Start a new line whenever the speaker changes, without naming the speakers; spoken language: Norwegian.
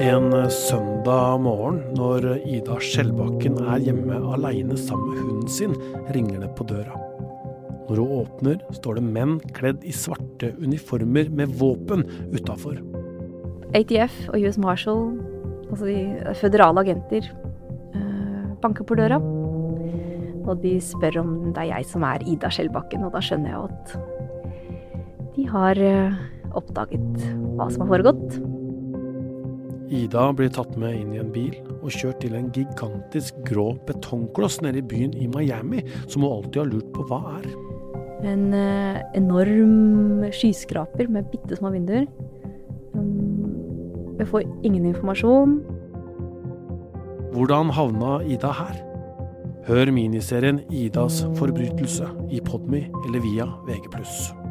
En søndag morgen når Ida Skjellbakken er hjemme aleine sammen med hunden sin, ringer det på døra. Når hun åpner, står det menn kledd i svarte uniformer med våpen utafor.
ATF og US Marshal, altså de føderale agenter, eh, banker på døra. Og de spør om det er jeg som er Ida Skjellbakken, og da skjønner jeg at de har eh, oppdaget hva som har foregått.
Ida blir tatt med inn i en bil og kjørt til en gigantisk grå betongkloss nede i byen i Miami, som hun alltid har lurt på hva er.
En eh, enorm skyskraper med bitte små vinduer. Um, jeg får ingen informasjon.
Hvordan havna Ida her? Hør miniserien 'Idas forbrytelse' i Podmy eller via VG+.